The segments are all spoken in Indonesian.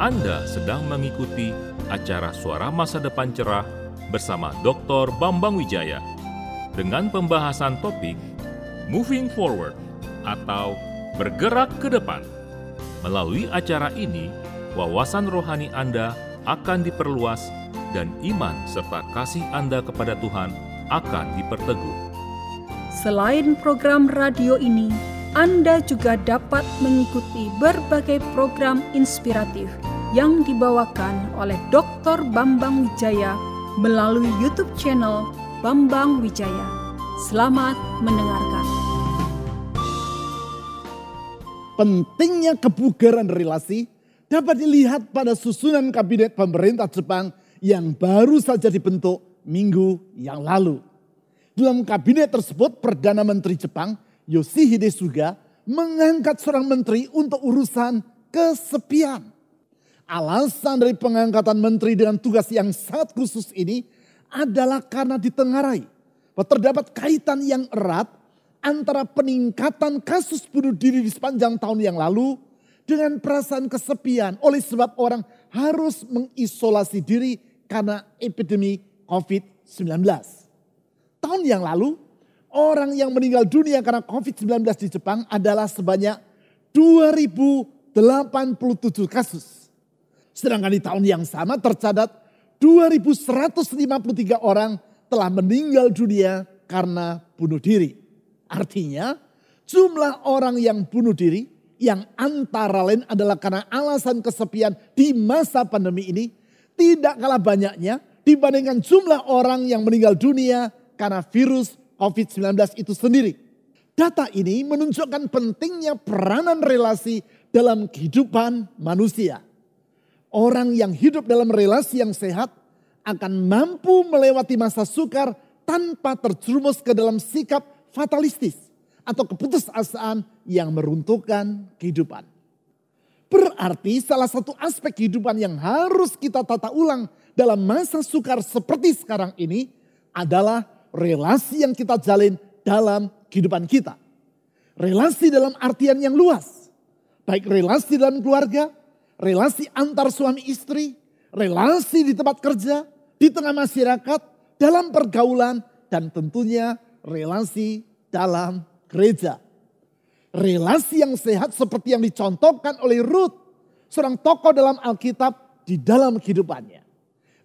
Anda sedang mengikuti acara Suara Masa Depan Cerah bersama Dr. Bambang Wijaya dengan pembahasan topik Moving Forward atau Bergerak ke Depan. Melalui acara ini, wawasan rohani Anda akan diperluas dan iman serta kasih Anda kepada Tuhan akan diperteguh. Selain program radio ini, Anda juga dapat mengikuti berbagai program inspiratif yang dibawakan oleh Dr. Bambang Wijaya melalui YouTube channel Bambang Wijaya. Selamat mendengarkan. Pentingnya kebugaran relasi dapat dilihat pada susunan kabinet pemerintah Jepang yang baru saja dibentuk minggu yang lalu. Dalam kabinet tersebut Perdana Menteri Jepang Yoshihide Suga mengangkat seorang menteri untuk urusan kesepian. Alasan dari pengangkatan menteri dengan tugas yang sangat khusus ini adalah karena ditengarai terdapat kaitan yang erat antara peningkatan kasus bunuh diri di sepanjang tahun yang lalu dengan perasaan kesepian oleh sebab orang harus mengisolasi diri karena epidemi COVID-19. Tahun yang lalu, orang yang meninggal dunia karena COVID-19 di Jepang adalah sebanyak 2087 kasus. Sedangkan di tahun yang sama tercatat 2153 orang telah meninggal dunia karena bunuh diri. Artinya jumlah orang yang bunuh diri yang antara lain adalah karena alasan kesepian di masa pandemi ini tidak kalah banyaknya dibandingkan jumlah orang yang meninggal dunia karena virus COVID-19 itu sendiri. Data ini menunjukkan pentingnya peranan relasi dalam kehidupan manusia. Orang yang hidup dalam relasi yang sehat akan mampu melewati masa sukar tanpa terjerumus ke dalam sikap fatalistis atau keputusasaan yang meruntuhkan kehidupan. Berarti salah satu aspek kehidupan yang harus kita tata ulang dalam masa sukar seperti sekarang ini adalah relasi yang kita jalin dalam kehidupan kita. Relasi dalam artian yang luas. Baik relasi dalam keluarga, relasi antar suami istri, relasi di tempat kerja, di tengah masyarakat, dalam pergaulan, dan tentunya relasi dalam gereja. Relasi yang sehat seperti yang dicontohkan oleh Ruth, seorang tokoh dalam Alkitab di dalam kehidupannya.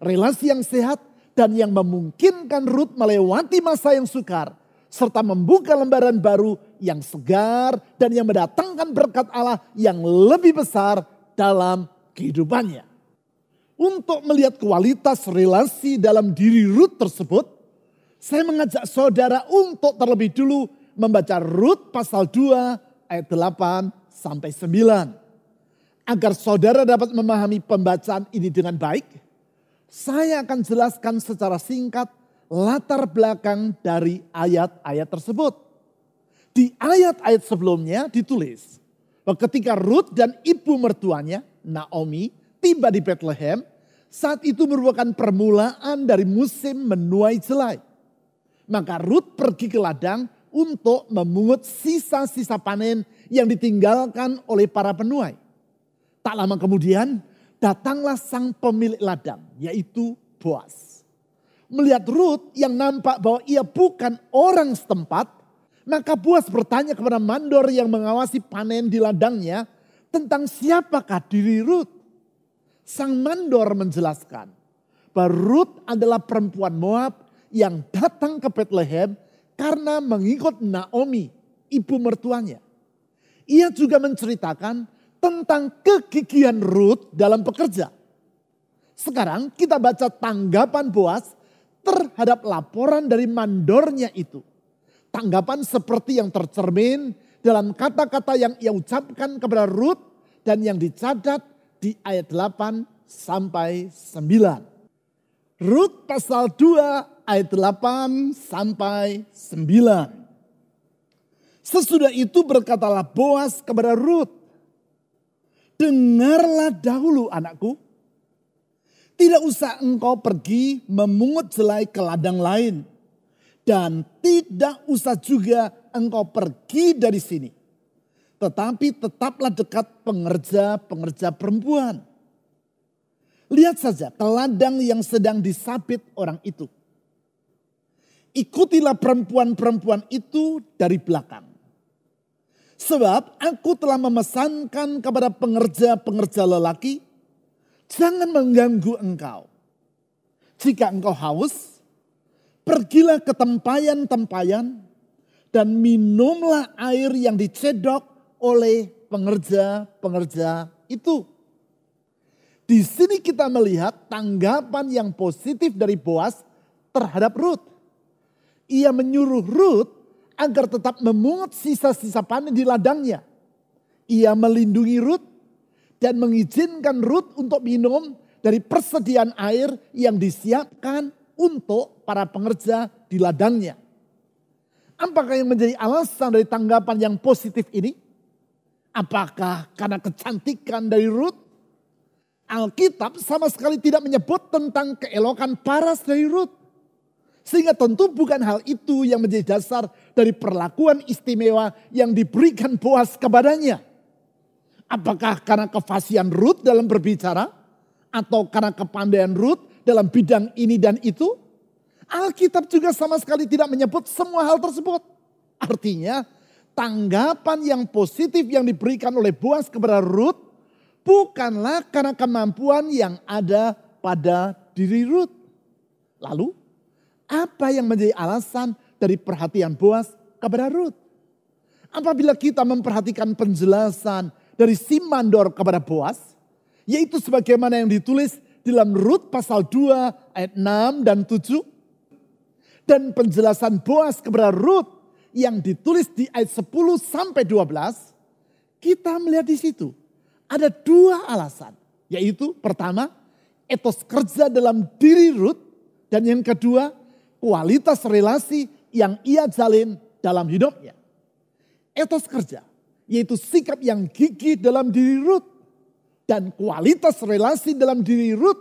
Relasi yang sehat dan yang memungkinkan Ruth melewati masa yang sukar, serta membuka lembaran baru yang segar dan yang mendatangkan berkat Allah yang lebih besar dalam kehidupannya. Untuk melihat kualitas relasi dalam diri Ruth tersebut, saya mengajak saudara untuk terlebih dulu membaca Rut pasal 2 ayat 8 sampai 9. Agar saudara dapat memahami pembacaan ini dengan baik, saya akan jelaskan secara singkat latar belakang dari ayat-ayat tersebut. Di ayat-ayat sebelumnya ditulis, bahwa ketika Ruth dan ibu mertuanya, Naomi, tiba di Bethlehem, saat itu merupakan permulaan dari musim menuai jelai. Maka Ruth pergi ke ladang untuk memungut sisa-sisa panen yang ditinggalkan oleh para penuai. Tak lama kemudian datanglah sang pemilik ladang yaitu Boas. Melihat Ruth yang nampak bahwa ia bukan orang setempat, maka Boas bertanya kepada mandor yang mengawasi panen di ladangnya tentang siapakah diri Ruth. Sang mandor menjelaskan bahwa Ruth adalah perempuan Moab yang datang ke Bethlehem karena mengikut Naomi, ibu mertuanya. Ia juga menceritakan tentang kegigihan Ruth dalam bekerja. Sekarang kita baca tanggapan Boas terhadap laporan dari mandornya itu tanggapan seperti yang tercermin dalam kata-kata yang ia ucapkan kepada Ruth dan yang dicatat di ayat 8 sampai 9. Ruth pasal 2 ayat 8 sampai 9. Sesudah itu berkatalah Boas kepada Ruth, Dengarlah dahulu anakku, tidak usah engkau pergi memungut jelai ke ladang lain dan tidak usah juga engkau pergi dari sini. Tetapi tetaplah dekat pengerja-pengerja perempuan. Lihat saja ke ladang yang sedang disabit orang itu. Ikutilah perempuan-perempuan itu dari belakang. Sebab aku telah memesankan kepada pengerja-pengerja lelaki, jangan mengganggu engkau. Jika engkau haus, pergilah ke tempayan-tempayan dan minumlah air yang dicedok oleh pengerja-pengerja itu. Di sini kita melihat tanggapan yang positif dari Boas terhadap Ruth. Ia menyuruh Ruth agar tetap memungut sisa-sisa panen di ladangnya. Ia melindungi Ruth dan mengizinkan Ruth untuk minum dari persediaan air yang disiapkan untuk para pengerja di ladangnya. Apakah yang menjadi alasan dari tanggapan yang positif ini? Apakah karena kecantikan dari Ruth? Alkitab sama sekali tidak menyebut tentang keelokan paras dari Ruth. Sehingga tentu bukan hal itu yang menjadi dasar dari perlakuan istimewa yang diberikan Boas kepadanya. Apakah karena kefasihan Ruth dalam berbicara? Atau karena kepandaian Ruth dalam bidang ini dan itu? Alkitab juga sama sekali tidak menyebut semua hal tersebut. Artinya tanggapan yang positif yang diberikan oleh Boas kepada Ruth bukanlah karena kemampuan yang ada pada diri Ruth. Lalu apa yang menjadi alasan dari perhatian Boas kepada Ruth? Apabila kita memperhatikan penjelasan dari si mandor kepada Boas, yaitu sebagaimana yang ditulis dalam Rut pasal 2 ayat 6 dan 7, dan penjelasan Boas kepada Ruth yang ditulis di ayat 10 sampai 12, kita melihat di situ ada dua alasan. Yaitu pertama, etos kerja dalam diri Ruth. Dan yang kedua, kualitas relasi yang ia jalin dalam hidupnya. Etos kerja, yaitu sikap yang gigih dalam diri Ruth. Dan kualitas relasi dalam diri Ruth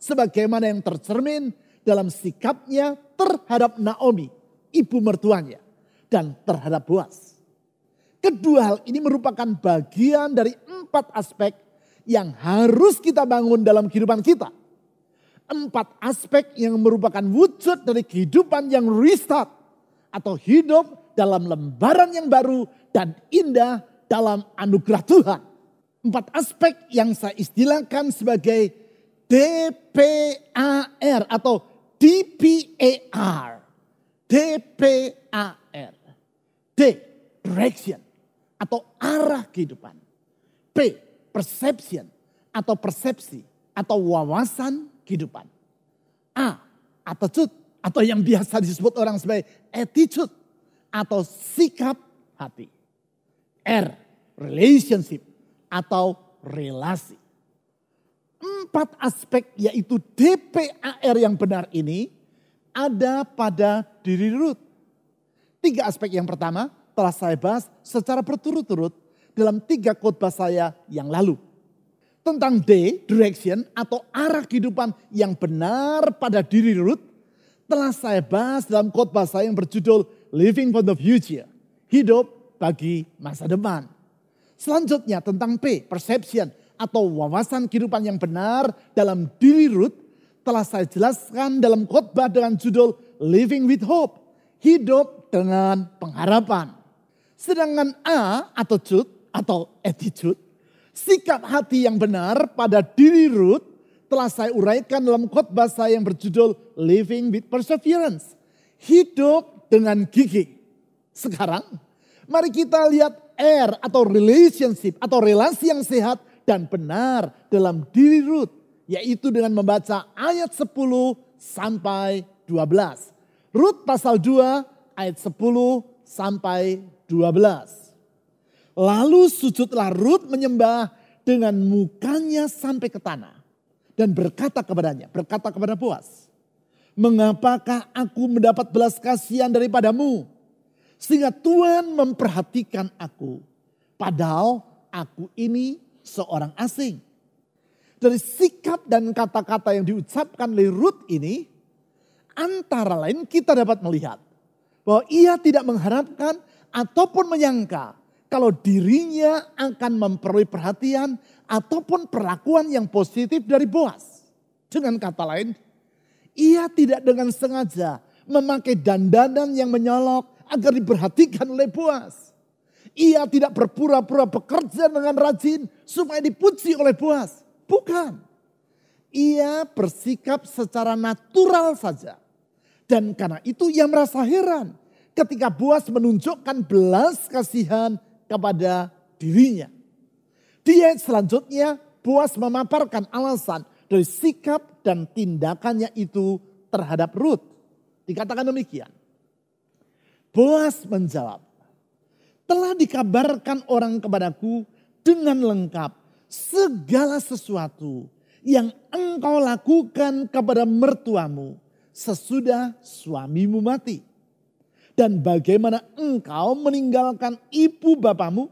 sebagaimana yang tercermin dalam sikapnya terhadap Naomi, ibu mertuanya dan terhadap Boas. Kedua hal ini merupakan bagian dari empat aspek yang harus kita bangun dalam kehidupan kita. Empat aspek yang merupakan wujud dari kehidupan yang restart atau hidup dalam lembaran yang baru dan indah dalam anugerah Tuhan. Empat aspek yang saya istilahkan sebagai DPAR atau DPAR. DPAR. D, direction atau arah kehidupan. P, perception atau persepsi atau wawasan kehidupan. A, attitude atau yang biasa disebut orang sebagai attitude atau sikap hati. R, relationship atau relasi. Empat aspek yaitu DPAR yang benar ini ada pada diri Ruth. Tiga aspek yang pertama telah saya bahas secara berturut-turut dalam tiga khotbah saya yang lalu. Tentang D, direction atau arah kehidupan yang benar pada diri Ruth telah saya bahas dalam khotbah saya yang berjudul Living for the Future. Hidup bagi masa depan. Selanjutnya tentang P, perception atau wawasan kehidupan yang benar dalam diri Ruth telah saya jelaskan dalam khotbah dengan judul Living with Hope. Hidup dengan pengharapan. Sedangkan A atau cut atau attitude, sikap hati yang benar pada diri Ruth telah saya uraikan dalam khotbah saya yang berjudul Living with Perseverance. Hidup dengan gigi. Sekarang mari kita lihat R atau relationship atau relasi yang sehat dan benar dalam diri Ruth. Yaitu dengan membaca ayat 10 sampai 12. Ruth pasal 2 ayat 10 sampai 12. Lalu sujudlah Rut menyembah dengan mukanya sampai ke tanah. Dan berkata kepadanya, berkata kepada Boas. Mengapakah aku mendapat belas kasihan daripadamu? Sehingga Tuhan memperhatikan aku. Padahal aku ini seorang asing. Dari sikap dan kata-kata yang diucapkan oleh Ruth ini, antara lain kita dapat melihat bahwa ia tidak mengharapkan ataupun menyangka kalau dirinya akan memperoleh perhatian ataupun perlakuan yang positif dari Boas. Dengan kata lain, ia tidak dengan sengaja memakai dandanan yang menyolok agar diperhatikan oleh Boas. Ia tidak berpura-pura bekerja dengan rajin supaya dipuji oleh Boas. Bukan. Ia bersikap secara natural saja. Dan karena itu ia merasa heran ketika Boas menunjukkan belas kasihan kepada dirinya. Di ayat selanjutnya Boas memaparkan alasan dari sikap dan tindakannya itu terhadap Ruth. Dikatakan demikian. Boas menjawab, telah dikabarkan orang kepadaku dengan lengkap segala sesuatu yang engkau lakukan kepada mertuamu sesudah suamimu mati. Dan bagaimana engkau meninggalkan ibu bapamu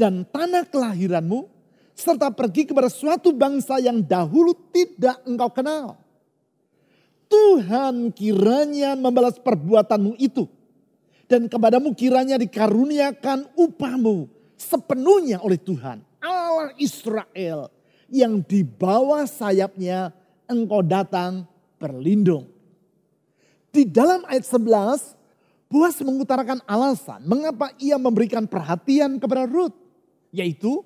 dan tanah kelahiranmu serta pergi kepada suatu bangsa yang dahulu tidak engkau kenal. Tuhan kiranya membalas perbuatanmu itu. Dan kepadamu kiranya dikaruniakan upahmu sepenuhnya oleh Tuhan. Allah Israel yang di bawah sayapnya engkau datang berlindung. Di dalam ayat 11, Boas mengutarakan alasan mengapa ia memberikan perhatian kepada Ruth. Yaitu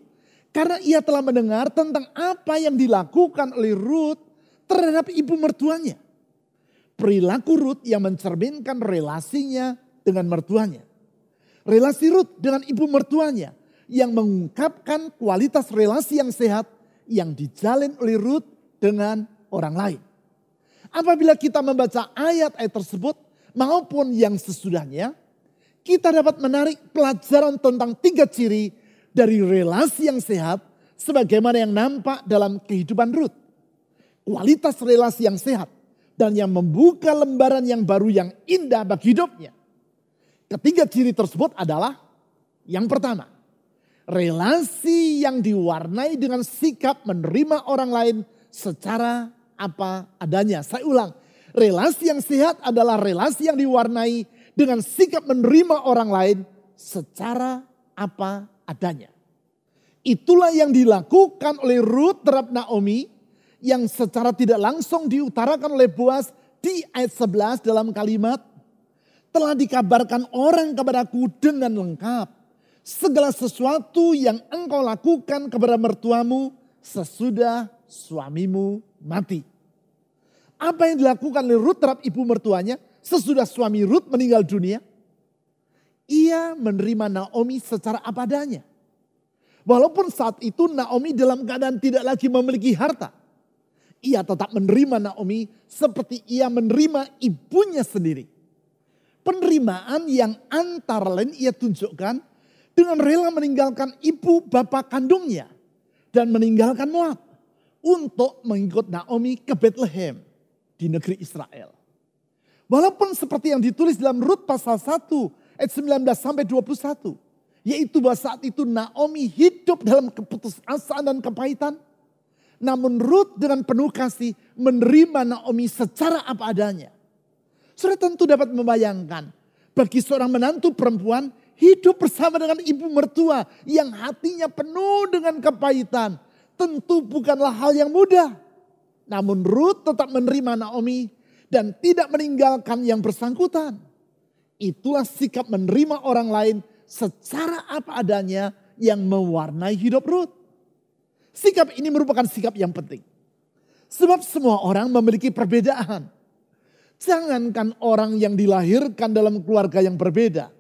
karena ia telah mendengar tentang apa yang dilakukan oleh Ruth terhadap ibu mertuanya. Perilaku Ruth yang mencerminkan relasinya dengan mertuanya. Relasi Ruth dengan ibu mertuanya yang mengungkapkan kualitas relasi yang sehat yang dijalin oleh Ruth dengan orang lain. Apabila kita membaca ayat-ayat tersebut maupun yang sesudahnya, kita dapat menarik pelajaran tentang tiga ciri dari relasi yang sehat sebagaimana yang nampak dalam kehidupan Ruth. Kualitas relasi yang sehat dan yang membuka lembaran yang baru yang indah bagi hidupnya. Ketiga ciri tersebut adalah yang pertama, relasi yang diwarnai dengan sikap menerima orang lain secara apa adanya. Saya ulang, relasi yang sehat adalah relasi yang diwarnai dengan sikap menerima orang lain secara apa adanya. Itulah yang dilakukan oleh Ruth terhadap Naomi yang secara tidak langsung diutarakan oleh Boas di ayat 11 dalam kalimat telah dikabarkan orang kepadaku dengan lengkap segala sesuatu yang engkau lakukan kepada mertuamu sesudah suamimu mati. Apa yang dilakukan oleh Ruth terhadap ibu mertuanya sesudah suami Ruth meninggal dunia? Ia menerima Naomi secara apa adanya. Walaupun saat itu Naomi dalam keadaan tidak lagi memiliki harta. Ia tetap menerima Naomi seperti ia menerima ibunya sendiri. Penerimaan yang antara lain ia tunjukkan dengan rela meninggalkan ibu bapak kandungnya. Dan meninggalkan Moab untuk mengikut Naomi ke Bethlehem di negeri Israel. Walaupun seperti yang ditulis dalam Rut pasal 1 ayat 19 sampai 21. Yaitu bahwa saat itu Naomi hidup dalam keputusasaan dan kepahitan. Namun Ruth dengan penuh kasih menerima Naomi secara apa adanya. Sudah tentu dapat membayangkan bagi seorang menantu perempuan hidup bersama dengan ibu mertua yang hatinya penuh dengan kepahitan. Tentu bukanlah hal yang mudah. Namun Ruth tetap menerima Naomi dan tidak meninggalkan yang bersangkutan. Itulah sikap menerima orang lain secara apa adanya yang mewarnai hidup Ruth. Sikap ini merupakan sikap yang penting. Sebab semua orang memiliki perbedaan. Jangankan orang yang dilahirkan dalam keluarga yang berbeda.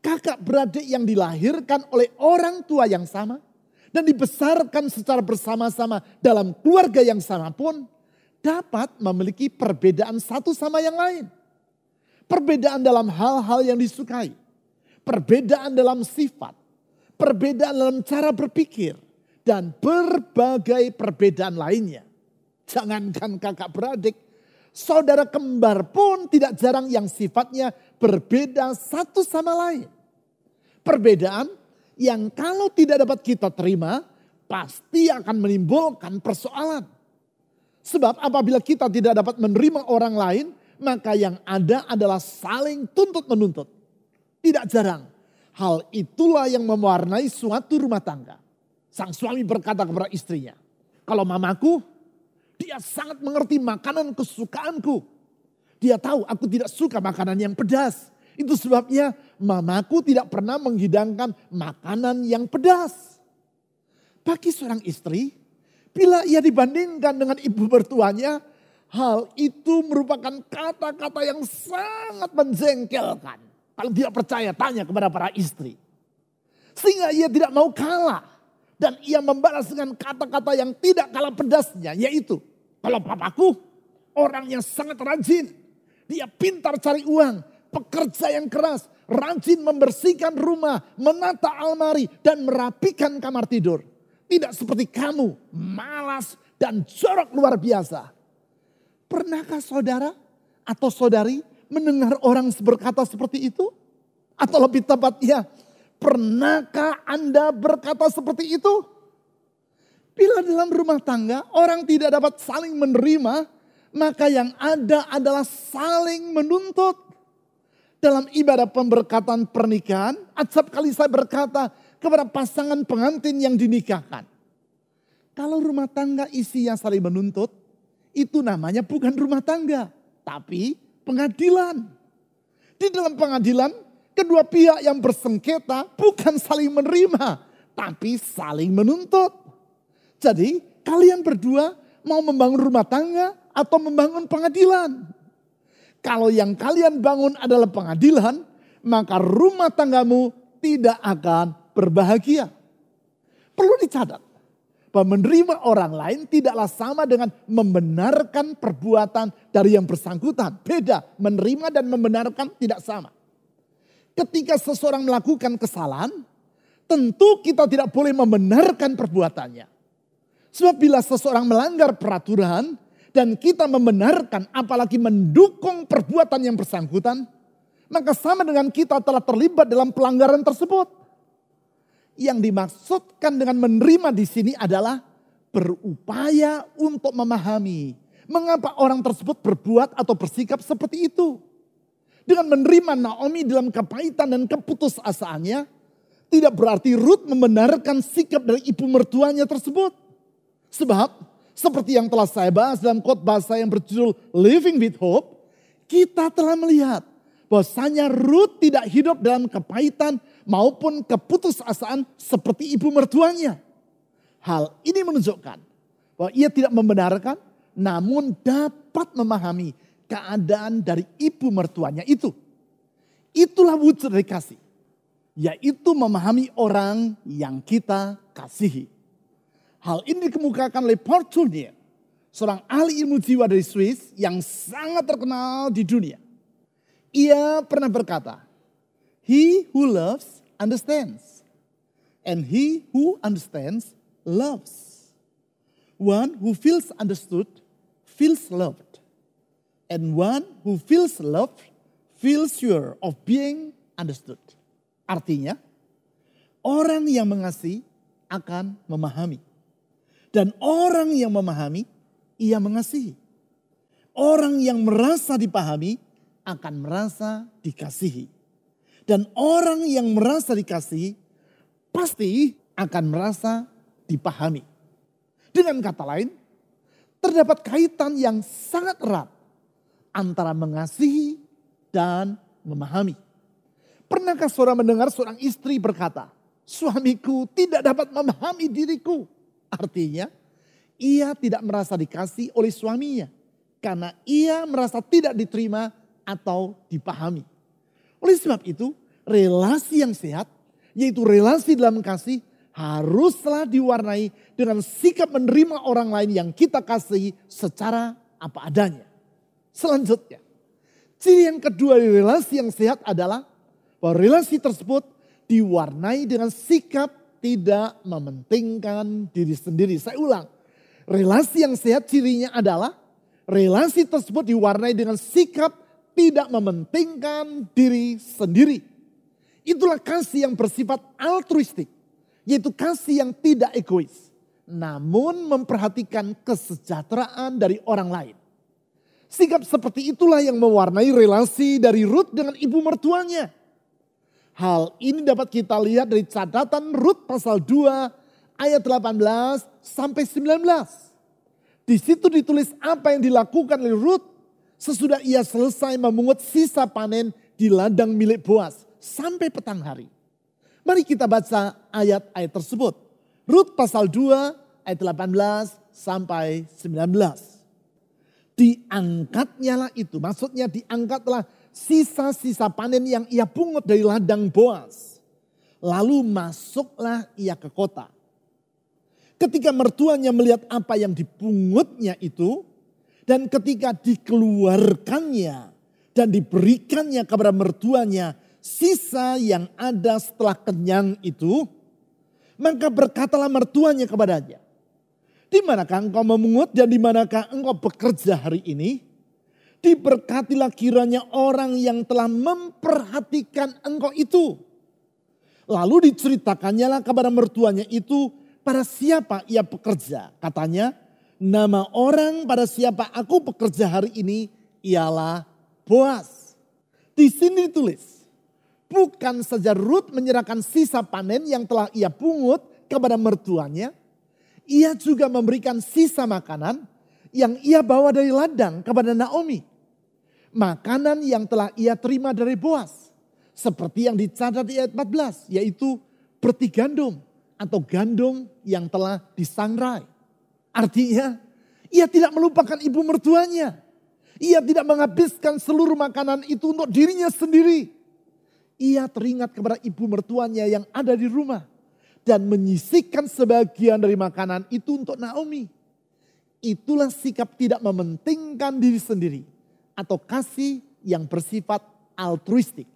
Kakak beradik yang dilahirkan oleh orang tua yang sama. Dan dibesarkan secara bersama-sama dalam keluarga yang sama pun. Dapat memiliki perbedaan satu sama yang lain. Perbedaan dalam hal-hal yang disukai perbedaan dalam sifat, perbedaan dalam cara berpikir, dan berbagai perbedaan lainnya. Jangankan kakak beradik, saudara kembar pun tidak jarang yang sifatnya berbeda satu sama lain. Perbedaan yang kalau tidak dapat kita terima, pasti akan menimbulkan persoalan. Sebab apabila kita tidak dapat menerima orang lain, maka yang ada adalah saling tuntut menuntut. Tidak jarang. Hal itulah yang mewarnai suatu rumah tangga. Sang suami berkata kepada istrinya, kalau mamaku Dia sangat mengerti makanan kesukaanku. Dia tahu aku tidak suka makanan yang pedas. Itu sebabnya mamaku tidak pernah menghidangkan makanan yang pedas. Bagi seorang istri, bila ia dibandingkan dengan ibu mertuanya, hal itu merupakan kata-kata yang sangat menjengkelkan. Kalau tidak percaya, tanya kepada para istri. Sehingga ia tidak mau kalah. Dan ia membalas dengan kata-kata yang tidak kalah pedasnya, yaitu kalau papaku orang yang sangat rajin, dia pintar cari uang, pekerja yang keras, rajin membersihkan rumah, menata almari, dan merapikan kamar tidur. Tidak seperti kamu, malas dan jorok luar biasa. Pernahkah saudara atau saudari mendengar orang berkata seperti itu? Atau lebih tepatnya, pernahkah Anda berkata seperti itu? Bila dalam rumah tangga orang tidak dapat saling menerima, maka yang ada adalah saling menuntut. Dalam ibadah pemberkatan pernikahan, acap kali saya berkata kepada pasangan pengantin yang dinikahkan. Kalau rumah tangga isinya saling menuntut, itu namanya bukan rumah tangga, tapi pengadilan. Di dalam pengadilan, kedua pihak yang bersengketa bukan saling menerima, tapi saling menuntut. Jadi kalian berdua mau membangun rumah tangga atau membangun pengadilan. Kalau yang kalian bangun adalah pengadilan, maka rumah tanggamu tidak akan berbahagia. Perlu dicatat bahwa menerima orang lain tidaklah sama dengan membenarkan perbuatan dari yang bersangkutan. Beda, menerima dan membenarkan tidak sama. Ketika seseorang melakukan kesalahan, tentu kita tidak boleh membenarkan perbuatannya. Sebab bila seseorang melanggar peraturan dan kita membenarkan apalagi mendukung perbuatan yang bersangkutan, maka sama dengan kita telah terlibat dalam pelanggaran tersebut. Yang dimaksudkan dengan menerima di sini adalah berupaya untuk memahami mengapa orang tersebut berbuat atau bersikap seperti itu. Dengan menerima Naomi dalam kepahitan dan keputusasaannya, tidak berarti Ruth membenarkan sikap dari ibu mertuanya tersebut. Sebab seperti yang telah saya bahas dalam khotbah saya yang berjudul Living with Hope, kita telah melihat bahwasanya Ruth tidak hidup dalam kepahitan maupun keputusasaan seperti ibu mertuanya. Hal ini menunjukkan bahwa ia tidak membenarkan namun dapat memahami keadaan dari ibu mertuanya itu. Itulah wujud dari kasih. Yaitu memahami orang yang kita kasihi. Hal ini dikemukakan oleh Paul seorang ahli ilmu jiwa dari Swiss yang sangat terkenal di dunia. Ia pernah berkata, He who loves understands, and he who understands loves. One who feels understood feels loved, and one who feels loved feels sure of being understood. Artinya, orang yang mengasihi akan memahami dan orang yang memahami, ia mengasihi. Orang yang merasa dipahami akan merasa dikasihi. Dan orang yang merasa dikasihi pasti akan merasa dipahami. Dengan kata lain, terdapat kaitan yang sangat erat antara mengasihi dan memahami. Pernahkah saudara mendengar seorang istri berkata, suamiku tidak dapat memahami diriku. Artinya ia tidak merasa dikasih oleh suaminya. Karena ia merasa tidak diterima atau dipahami. Oleh sebab itu relasi yang sehat yaitu relasi dalam kasih haruslah diwarnai dengan sikap menerima orang lain yang kita kasihi secara apa adanya. Selanjutnya, ciri yang kedua dari relasi yang sehat adalah bahwa relasi tersebut diwarnai dengan sikap tidak mementingkan diri sendiri. Saya ulang, relasi yang sehat cirinya adalah relasi tersebut diwarnai dengan sikap tidak mementingkan diri sendiri. Itulah kasih yang bersifat altruistik, yaitu kasih yang tidak egois, namun memperhatikan kesejahteraan dari orang lain. Sikap seperti itulah yang mewarnai relasi dari Ruth dengan ibu mertuanya. Hal ini dapat kita lihat dari catatan Rut pasal 2 ayat 18 sampai 19. Di situ ditulis apa yang dilakukan oleh Ruth sesudah ia selesai memungut sisa panen di ladang milik Boas sampai petang hari. Mari kita baca ayat-ayat tersebut. Rut pasal 2 ayat 18 sampai 19. Diangkatnya lah itu, maksudnya diangkatlah sisa-sisa panen yang ia pungut dari ladang Boas. Lalu masuklah ia ke kota. Ketika mertuanya melihat apa yang dipungutnya itu, dan ketika dikeluarkannya dan diberikannya kepada mertuanya, sisa yang ada setelah kenyang itu, maka berkatalah mertuanya kepadanya, di manakah engkau memungut dan di manakah engkau bekerja hari ini? Diberkatilah kiranya orang yang telah memperhatikan engkau itu. Lalu diceritakannya lah kepada mertuanya itu pada siapa ia bekerja. Katanya, nama orang pada siapa aku bekerja hari ini ialah Boas. Di sini ditulis, Bukan saja Ruth menyerahkan sisa panen yang telah ia pungut kepada mertuanya. Ia juga memberikan sisa makanan yang ia bawa dari ladang kepada Naomi. Makanan yang telah ia terima dari Boas. Seperti yang dicatat di ayat 14 yaitu berti gandum atau gandum yang telah disangrai. Artinya ia tidak melupakan ibu mertuanya. Ia tidak menghabiskan seluruh makanan itu untuk dirinya sendiri ia teringat kepada ibu mertuanya yang ada di rumah. Dan menyisihkan sebagian dari makanan itu untuk Naomi. Itulah sikap tidak mementingkan diri sendiri. Atau kasih yang bersifat altruistik.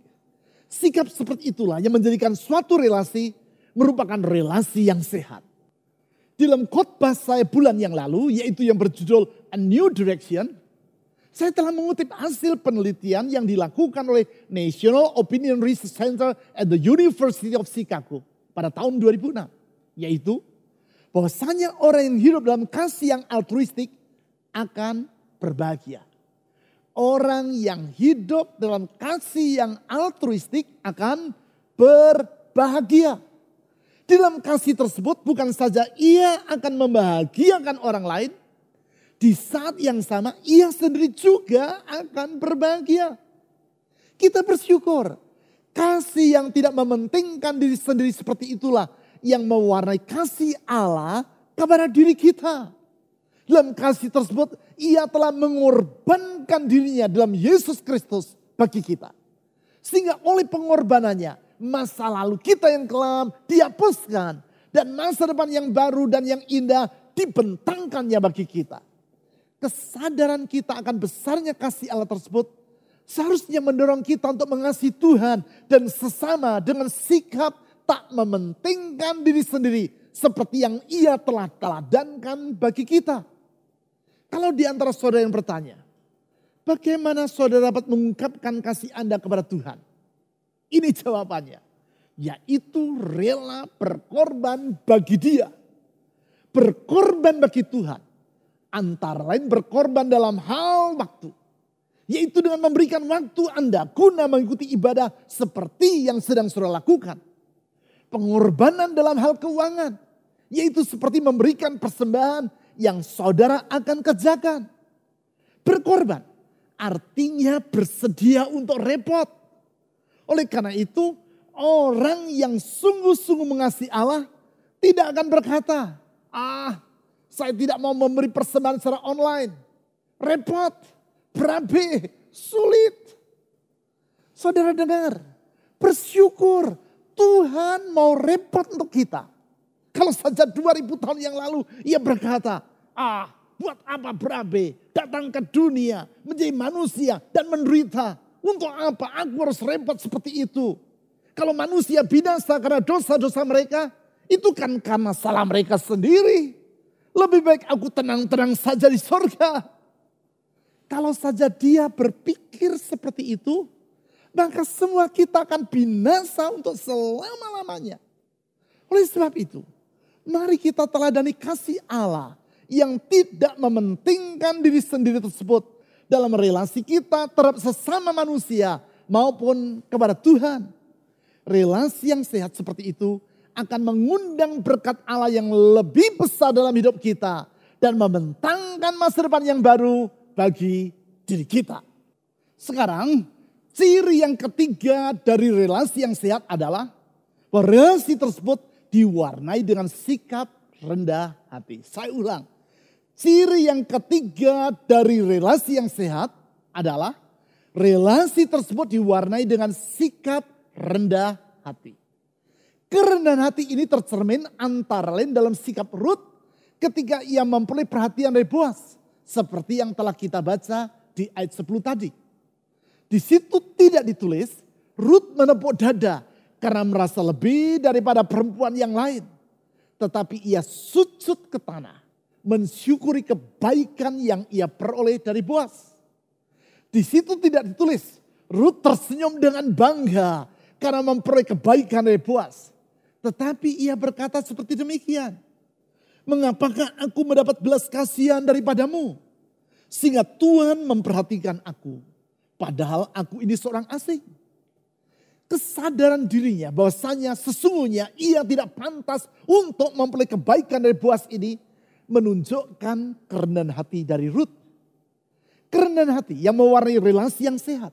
Sikap seperti itulah yang menjadikan suatu relasi merupakan relasi yang sehat. Dalam khotbah saya bulan yang lalu, yaitu yang berjudul A New Direction, saya telah mengutip hasil penelitian yang dilakukan oleh National Opinion Research Center at the University of Chicago pada tahun 2006. Yaitu bahwasanya orang yang hidup dalam kasih yang altruistik akan berbahagia. Orang yang hidup dalam kasih yang altruistik akan berbahagia. Dalam kasih tersebut bukan saja ia akan membahagiakan orang lain, di saat yang sama ia sendiri juga akan berbahagia. Kita bersyukur. Kasih yang tidak mementingkan diri sendiri seperti itulah yang mewarnai kasih Allah kepada diri kita. Dalam kasih tersebut ia telah mengorbankan dirinya dalam Yesus Kristus bagi kita. Sehingga oleh pengorbanannya masa lalu kita yang kelam dihapuskan. Dan masa depan yang baru dan yang indah dibentangkannya bagi kita kesadaran kita akan besarnya kasih Allah tersebut seharusnya mendorong kita untuk mengasihi Tuhan dan sesama dengan sikap tak mementingkan diri sendiri seperti yang ia telah teladankan bagi kita. Kalau di antara saudara yang bertanya, bagaimana saudara dapat mengungkapkan kasih Anda kepada Tuhan? Ini jawabannya, yaitu rela berkorban bagi dia. Berkorban bagi Tuhan Antara lain berkorban dalam hal waktu. Yaitu dengan memberikan waktu Anda guna mengikuti ibadah seperti yang sedang saudara lakukan. Pengorbanan dalam hal keuangan. Yaitu seperti memberikan persembahan yang saudara akan kerjakan. Berkorban artinya bersedia untuk repot. Oleh karena itu orang yang sungguh-sungguh mengasihi Allah tidak akan berkata, ah saya tidak mau memberi persembahan secara online. Repot, berabe, sulit. Saudara dengar, bersyukur Tuhan mau repot untuk kita. Kalau saja 2000 tahun yang lalu ia berkata, ah buat apa berabe, datang ke dunia, menjadi manusia dan menderita. Untuk apa aku harus repot seperti itu? Kalau manusia binasa karena dosa-dosa mereka, itu kan karena salah mereka sendiri. Lebih baik aku tenang-tenang saja di sorga. Kalau saja dia berpikir seperti itu, maka semua kita akan binasa untuk selama-lamanya. Oleh sebab itu, mari kita teladani kasih Allah yang tidak mementingkan diri sendiri tersebut dalam relasi kita terhadap sesama manusia maupun kepada Tuhan. Relasi yang sehat seperti itu akan mengundang berkat Allah yang lebih besar dalam hidup kita. dan membentangkan masa depan yang baru bagi diri kita. Sekarang, ciri yang ketiga dari relasi yang sehat adalah bahwa relasi tersebut diwarnai dengan sikap rendah hati. Saya ulang, ciri yang ketiga dari relasi yang sehat adalah relasi tersebut diwarnai dengan sikap rendah hati. Kerendahan hati ini tercermin antara lain dalam sikap Ruth ketika ia memperoleh perhatian dari Boas. Seperti yang telah kita baca di ayat 10 tadi. Di situ tidak ditulis, Ruth menepuk dada karena merasa lebih daripada perempuan yang lain. Tetapi ia sujud ke tanah, mensyukuri kebaikan yang ia peroleh dari Boas. Di situ tidak ditulis, Ruth tersenyum dengan bangga karena memperoleh kebaikan dari Boas. Tetapi ia berkata seperti demikian. Mengapakah aku mendapat belas kasihan daripadamu? Sehingga Tuhan memperhatikan aku. Padahal aku ini seorang asing. Kesadaran dirinya bahwasanya sesungguhnya ia tidak pantas untuk memperoleh kebaikan dari Boas ini menunjukkan kerendahan hati dari Ruth kerendahan hati yang mewarnai relasi yang sehat.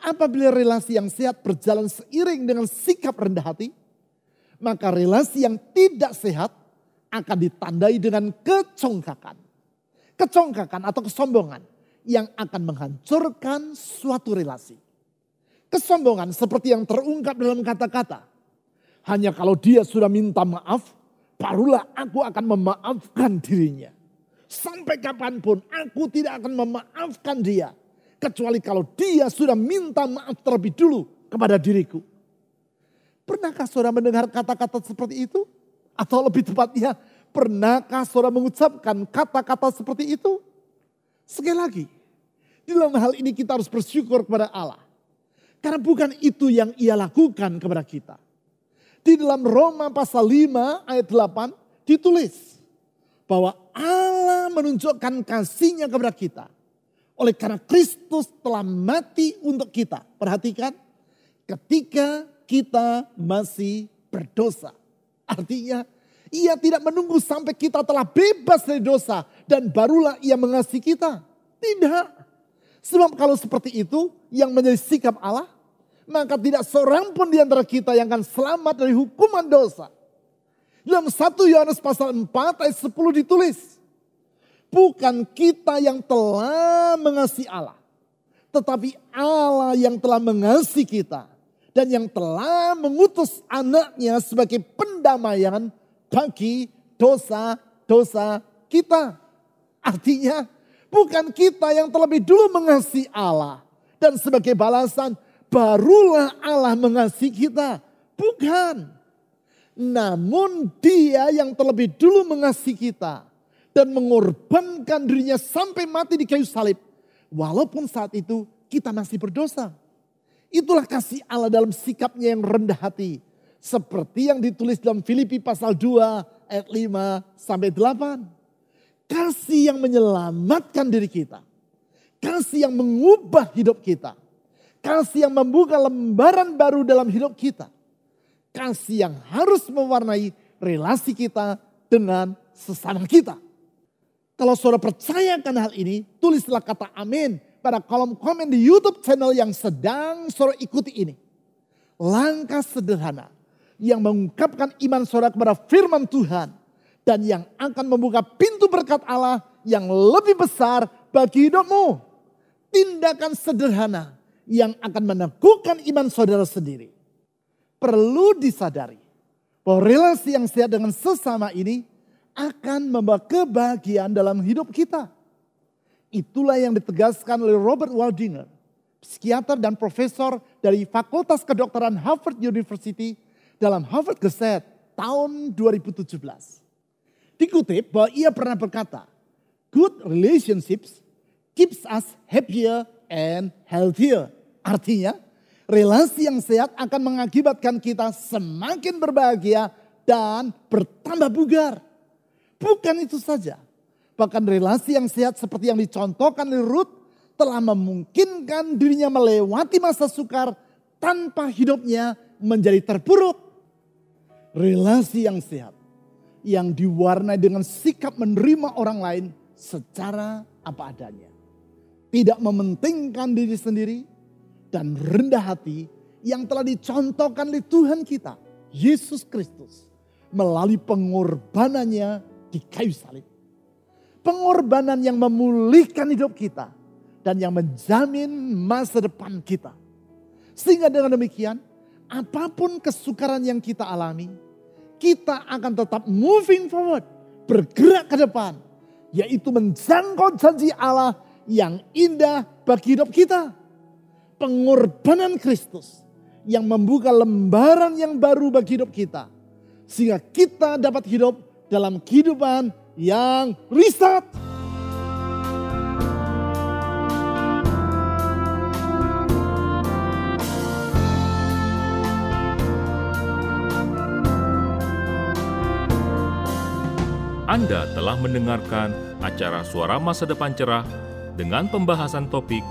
Apabila relasi yang sehat berjalan seiring dengan sikap rendah hati, maka relasi yang tidak sehat akan ditandai dengan kecongkakan. Kecongkakan atau kesombongan yang akan menghancurkan suatu relasi. Kesombongan seperti yang terungkap dalam kata-kata. Hanya kalau dia sudah minta maaf, barulah aku akan memaafkan dirinya. Sampai kapan pun aku tidak akan memaafkan dia. Kecuali kalau dia sudah minta maaf terlebih dulu kepada diriku. Pernahkah saudara mendengar kata-kata seperti itu? Atau lebih tepatnya, pernahkah saudara mengucapkan kata-kata seperti itu? Sekali lagi, di dalam hal ini kita harus bersyukur kepada Allah. Karena bukan itu yang ia lakukan kepada kita. Di dalam Roma pasal 5 ayat 8 ditulis bahwa Allah menunjukkan kasihnya kepada kita. Oleh karena Kristus telah mati untuk kita. Perhatikan, ketika kita masih berdosa. Artinya, ia tidak menunggu sampai kita telah bebas dari dosa dan barulah ia mengasihi kita. Tidak. Sebab kalau seperti itu yang menjadi sikap Allah, maka tidak seorang pun di antara kita yang akan selamat dari hukuman dosa. Dalam 1 Yohanes pasal 4 ayat 10 ditulis. Bukan kita yang telah mengasihi Allah. Tetapi Allah yang telah mengasihi kita. Dan yang telah mengutus anaknya sebagai pendamaian bagi dosa-dosa kita. Artinya bukan kita yang terlebih dulu mengasihi Allah. Dan sebagai balasan barulah Allah mengasihi kita. Bukan. Namun dia yang terlebih dulu mengasihi kita. Dan mengorbankan dirinya sampai mati di kayu salib. Walaupun saat itu kita masih berdosa. Itulah kasih Allah dalam sikapnya yang rendah hati. Seperti yang ditulis dalam Filipi pasal 2 ayat 5 sampai 8. Kasih yang menyelamatkan diri kita. Kasih yang mengubah hidup kita. Kasih yang membuka lembaran baru dalam hidup kita kasih yang harus mewarnai relasi kita dengan sesama kita. Kalau saudara percayakan hal ini, tulislah kata amin pada kolom komen di YouTube channel yang sedang saudara ikuti ini. Langkah sederhana yang mengungkapkan iman saudara kepada firman Tuhan dan yang akan membuka pintu berkat Allah yang lebih besar bagi hidupmu. Tindakan sederhana yang akan meneguhkan iman saudara sendiri perlu disadari bahwa relasi yang sehat dengan sesama ini akan membawa kebahagiaan dalam hidup kita. Itulah yang ditegaskan oleh Robert Waldinger, psikiater dan profesor dari Fakultas Kedokteran Harvard University dalam Harvard Gazette tahun 2017. Dikutip bahwa ia pernah berkata, good relationships keeps us happier and healthier. Artinya, relasi yang sehat akan mengakibatkan kita semakin berbahagia dan bertambah bugar. Bukan itu saja. Bahkan relasi yang sehat seperti yang dicontohkan oleh Ruth telah memungkinkan dirinya melewati masa sukar tanpa hidupnya menjadi terpuruk. Relasi yang sehat yang diwarnai dengan sikap menerima orang lain secara apa adanya. Tidak mementingkan diri sendiri dan rendah hati yang telah dicontohkan oleh Tuhan kita, Yesus Kristus, melalui pengorbanannya di kayu salib. Pengorbanan yang memulihkan hidup kita dan yang menjamin masa depan kita. Sehingga dengan demikian, apa pun kesukaran yang kita alami, kita akan tetap moving forward, bergerak ke depan, yaitu menjangkau janji Allah yang indah bagi hidup kita. Pengorbanan Kristus yang membuka lembaran yang baru bagi hidup kita. Sehingga kita dapat hidup dalam kehidupan yang riset. Anda telah mendengarkan acara Suara Masa Depan Cerah dengan pembahasan topik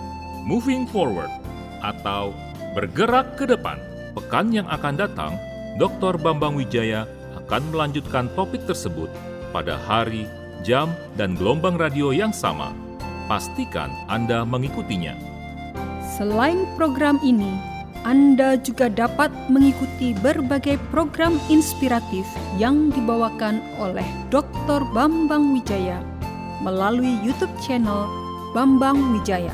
Moving Forward atau Bergerak ke Depan. Pekan yang akan datang, Dr. Bambang Wijaya akan melanjutkan topik tersebut pada hari, jam, dan gelombang radio yang sama. Pastikan Anda mengikutinya. Selain program ini, anda juga dapat mengikuti berbagai program inspiratif yang dibawakan oleh Dr. Bambang Wijaya melalui YouTube channel Bambang Wijaya.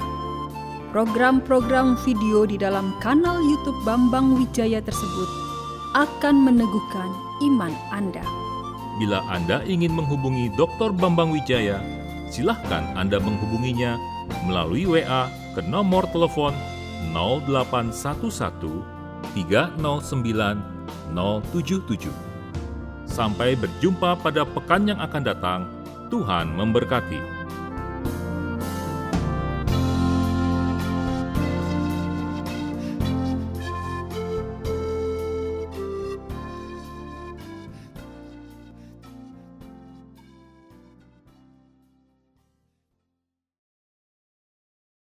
Program-program video di dalam kanal YouTube Bambang Wijaya tersebut akan meneguhkan iman Anda. Bila Anda ingin menghubungi Dr. Bambang Wijaya, silahkan Anda menghubunginya melalui WA ke nomor telepon 0811 309 077. Sampai berjumpa pada pekan yang akan datang. Tuhan memberkati.